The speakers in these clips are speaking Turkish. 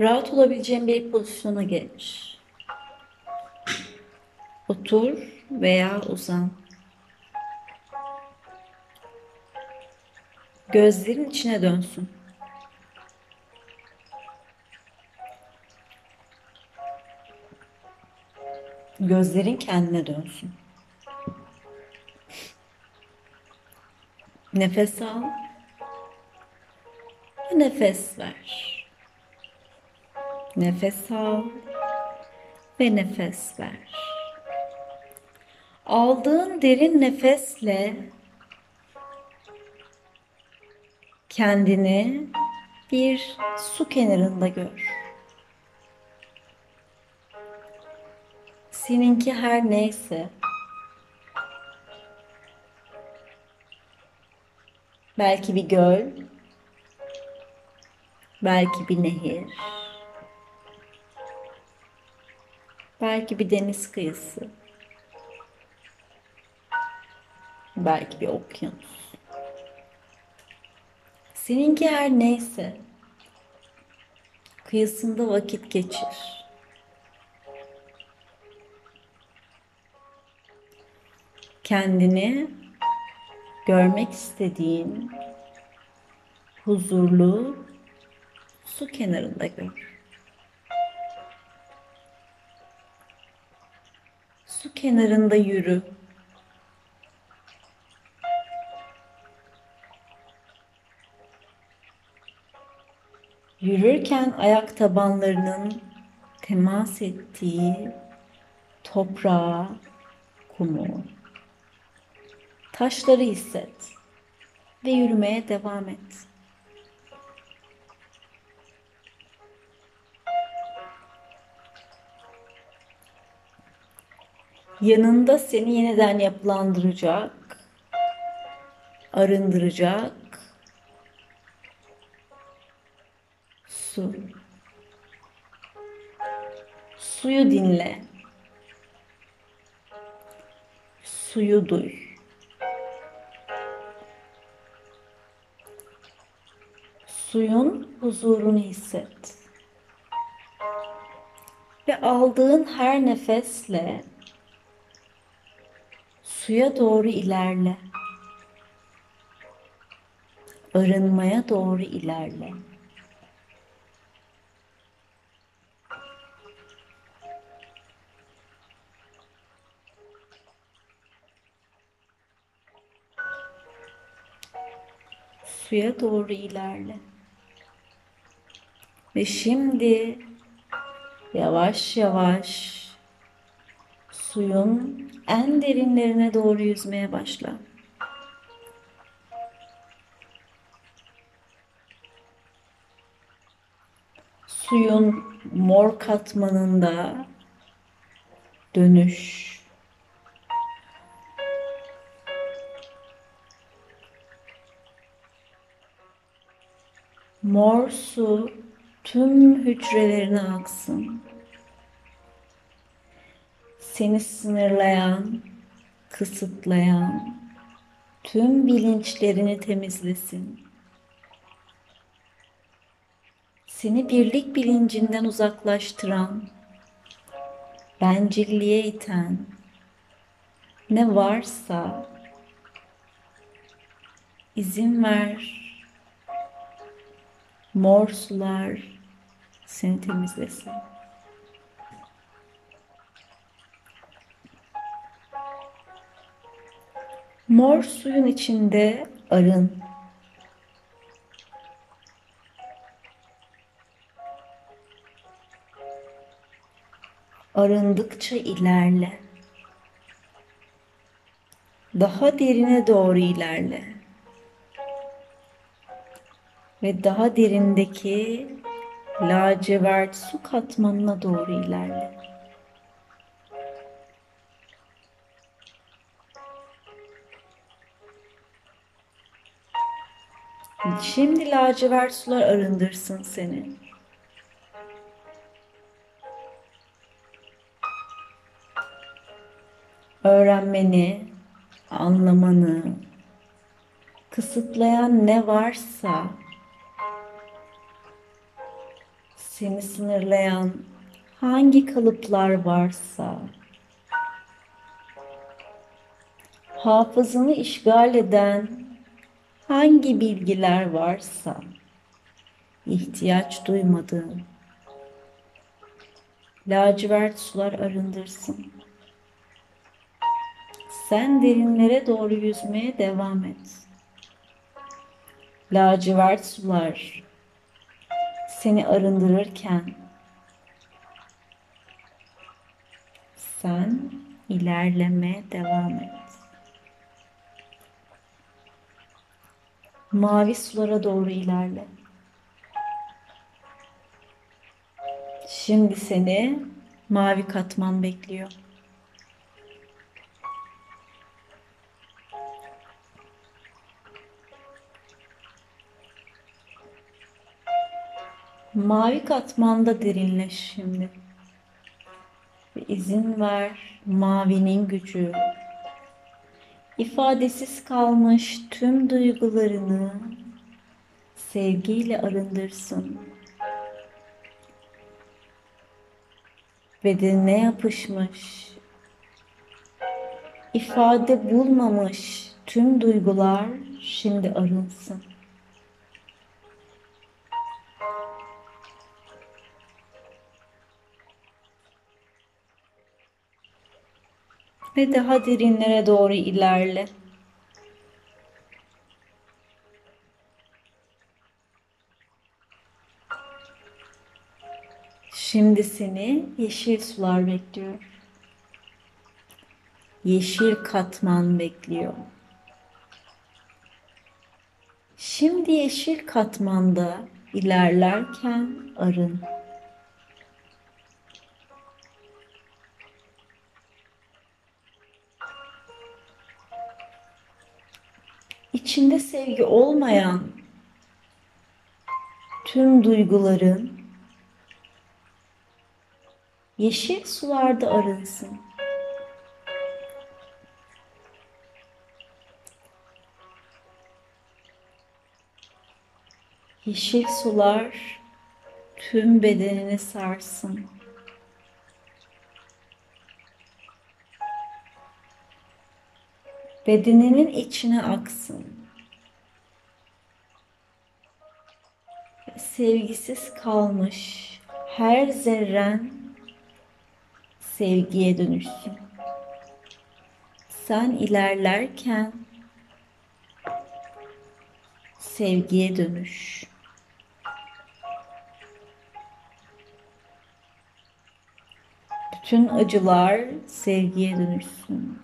Rahat olabileceğin bir pozisyona geç. Otur veya uzan. Gözlerin içine dönsün. Gözlerin kendine dönsün. Nefes al. Nefes ver. Nefes al ve nefes ver. Aldığın derin nefesle kendini bir su kenarında gör. Seninki her neyse belki bir göl, belki bir nehir, belki bir deniz kıyısı, belki bir okyanus. Seninki her neyse kıyısında vakit geçir. Kendini görmek istediğin huzurlu su kenarında gör. Kenarında yürü. Yürürken ayak tabanlarının temas ettiği toprağa, kumu, taşları hisset ve yürümeye devam et. Yanında seni yeniden yapılandıracak, arındıracak su. Suyu dinle. Suyu duy. Suyun huzurunu hisset. Ve aldığın her nefesle suya doğru ilerle. Arınmaya doğru ilerle. suya doğru ilerle. Ve şimdi yavaş yavaş suyun en derinlerine doğru yüzmeye başla. Suyun mor katmanında dönüş Mor su tüm hücrelerine aksın. Seni sınırlayan, kısıtlayan tüm bilinçlerini temizlesin. Seni birlik bilincinden uzaklaştıran, bencilliğe iten ne varsa izin ver mor sular seni temizlesin. Mor suyun içinde arın. Arındıkça ilerle. Daha derine doğru ilerle ve daha derindeki lacivert su katmanına doğru ilerle. Şimdi lacivert sular arındırsın seni. Öğrenmeni, anlamanı, kısıtlayan ne varsa seni sınırlayan hangi kalıplar varsa, hafızanı işgal eden hangi bilgiler varsa, ihtiyaç duymadığın, lacivert sular arındırsın. Sen derinlere doğru yüzmeye devam et. Lacivert sular seni arındırırken sen ilerlemeye devam et. Mavi sulara doğru ilerle. Şimdi seni mavi katman bekliyor. Mavi katmanda derinleş şimdi. Ve izin ver mavinin gücü. İfadesiz kalmış tüm duygularını sevgiyle arındırsın. Bedenine yapışmış, ifade bulmamış tüm duygular şimdi arınsın. Ve daha derinlere doğru ilerle. Şimdi seni yeşil sular bekliyor. Yeşil katman bekliyor. Şimdi yeşil katmanda ilerlerken arın. İçinde sevgi olmayan tüm duyguların yeşil sularda arınsın. Yeşil sular tüm bedenini sarsın. bedeninin içine aksın. Sevgisiz kalmış her zerren sevgiye dönüşsün. Sen ilerlerken sevgiye dönüş. Bütün acılar sevgiye dönüşsün.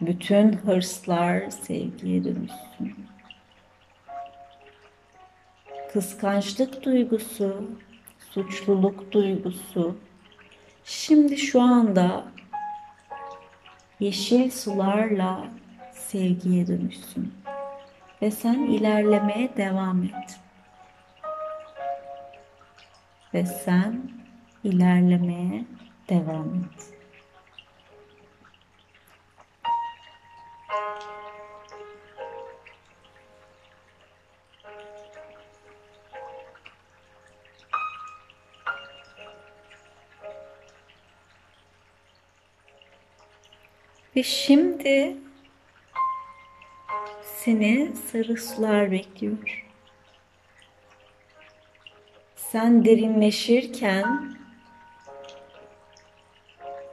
Bütün hırslar sevgiye dönüşsün. Kıskançlık duygusu, suçluluk duygusu şimdi şu anda yeşil sularla sevgiye dönüşsün. Ve sen ilerlemeye devam et. Ve sen ilerlemeye devam et. Ve şimdi seni sarı sular bekliyor. Sen derinleşirken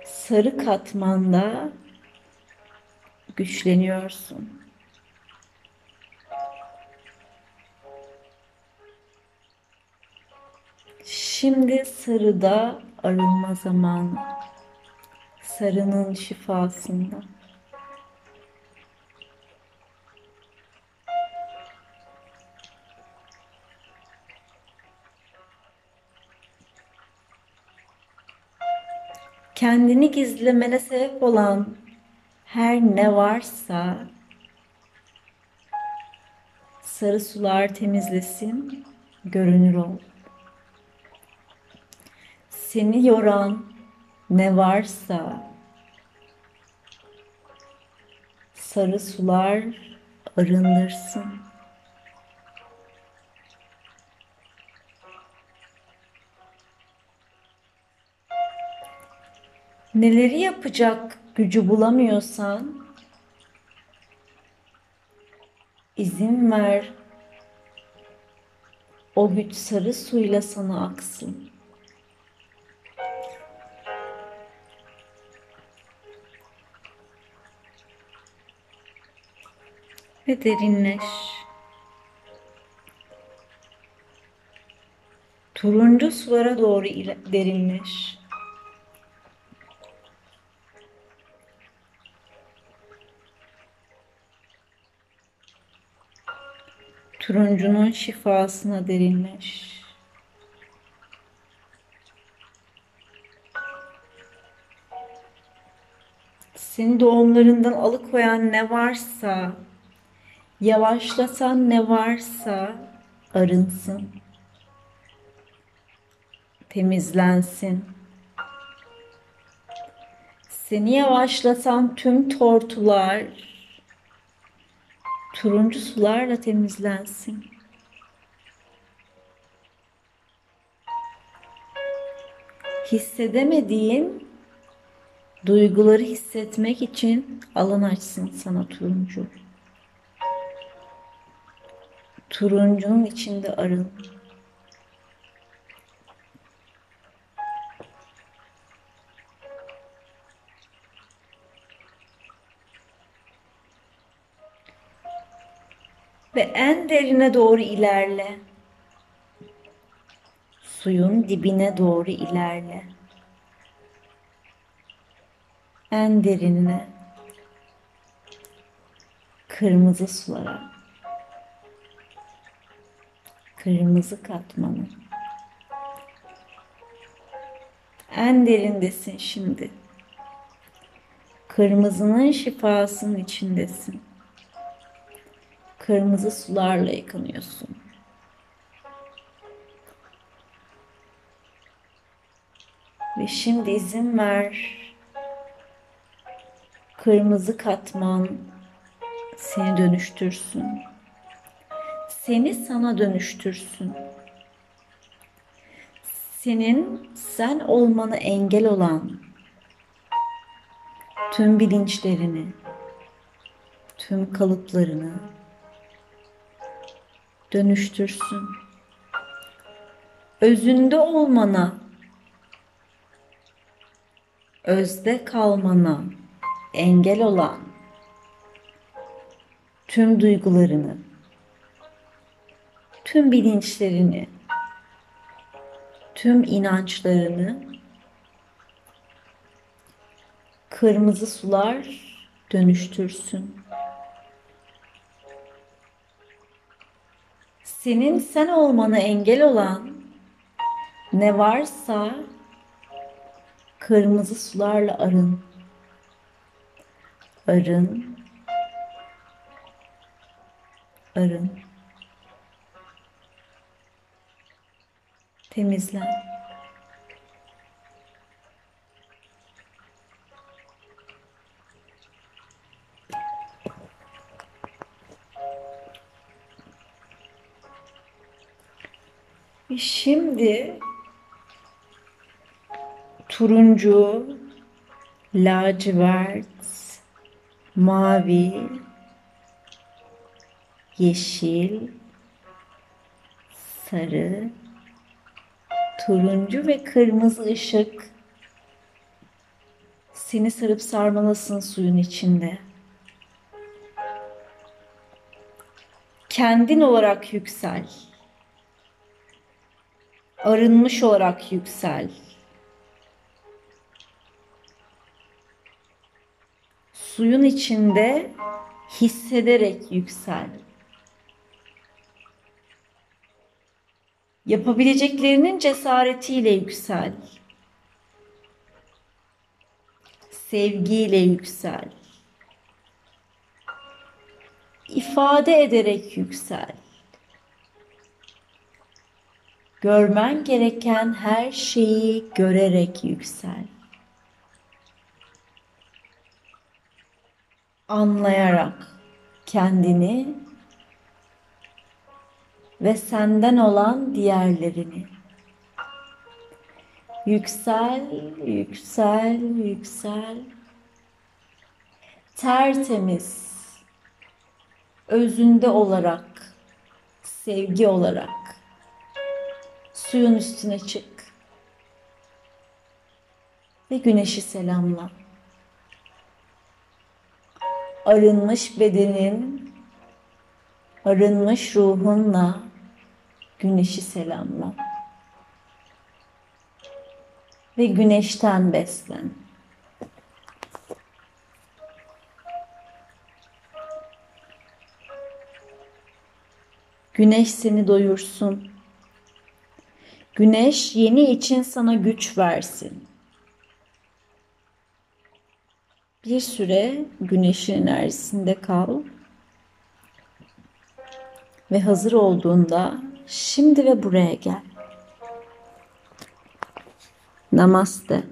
sarı katmanda güçleniyorsun. Şimdi sarıda arınma zamanı sarının şifasında. Kendini gizlemene sebep olan her ne varsa sarı sular temizlesin, görünür ol. Seni yoran ne varsa sarı sular arındırsın. Neleri yapacak gücü bulamıyorsan izin ver o güç sarı suyla sana aksın. Ve derinleş. Turuncu sulara doğru derinleş. Turuncunun şifasına derinleş. Seni doğumlarından alıkoyan ne varsa, yavaşlatan ne varsa arınsın. Temizlensin. Seni yavaşlatan tüm tortular, turuncu sularla temizlensin. Hissedemediğin duyguları hissetmek için alan açsın sana turuncu. Turuncunun içinde arın. ve en derine doğru ilerle. Suyun dibine doğru ilerle. En derinine. Kırmızı sulara. Kırmızı katmanı. En derindesin şimdi. Kırmızının şifasının içindesin kırmızı sularla yıkanıyorsun. Ve şimdi izin ver. Kırmızı katman seni dönüştürsün. Seni sana dönüştürsün. Senin sen olmanı engel olan tüm bilinçlerini, tüm kalıplarını, dönüştürsün. Özünde olmana, özde kalmana engel olan tüm duygularını, tüm bilinçlerini, tüm inançlarını kırmızı sular dönüştürsün. senin sen olmanı engel olan ne varsa kırmızı sularla arın. Arın. Arın. Temizlen. Şimdi turuncu, lacivert, mavi, yeşil, sarı, turuncu ve kırmızı ışık seni sarıp sarmalasın suyun içinde. Kendin olarak yüksel arınmış olarak yüksel. Suyun içinde hissederek yüksel. Yapabileceklerinin cesaretiyle yüksel. Sevgiyle yüksel. İfade ederek yüksel. Görmen gereken her şeyi görerek yüksel. Anlayarak kendini ve senden olan diğerlerini. Yüksel, yüksel, yüksel. Tertemiz, özünde olarak, sevgi olarak suyun üstüne çık ve güneşi selamla. Arınmış bedenin, arınmış ruhunla güneşi selamla. Ve güneşten beslen. Güneş seni doyursun. Güneş yeni için sana güç versin. Bir süre güneşin enerjisinde kal. Ve hazır olduğunda şimdi ve buraya gel. Namaste.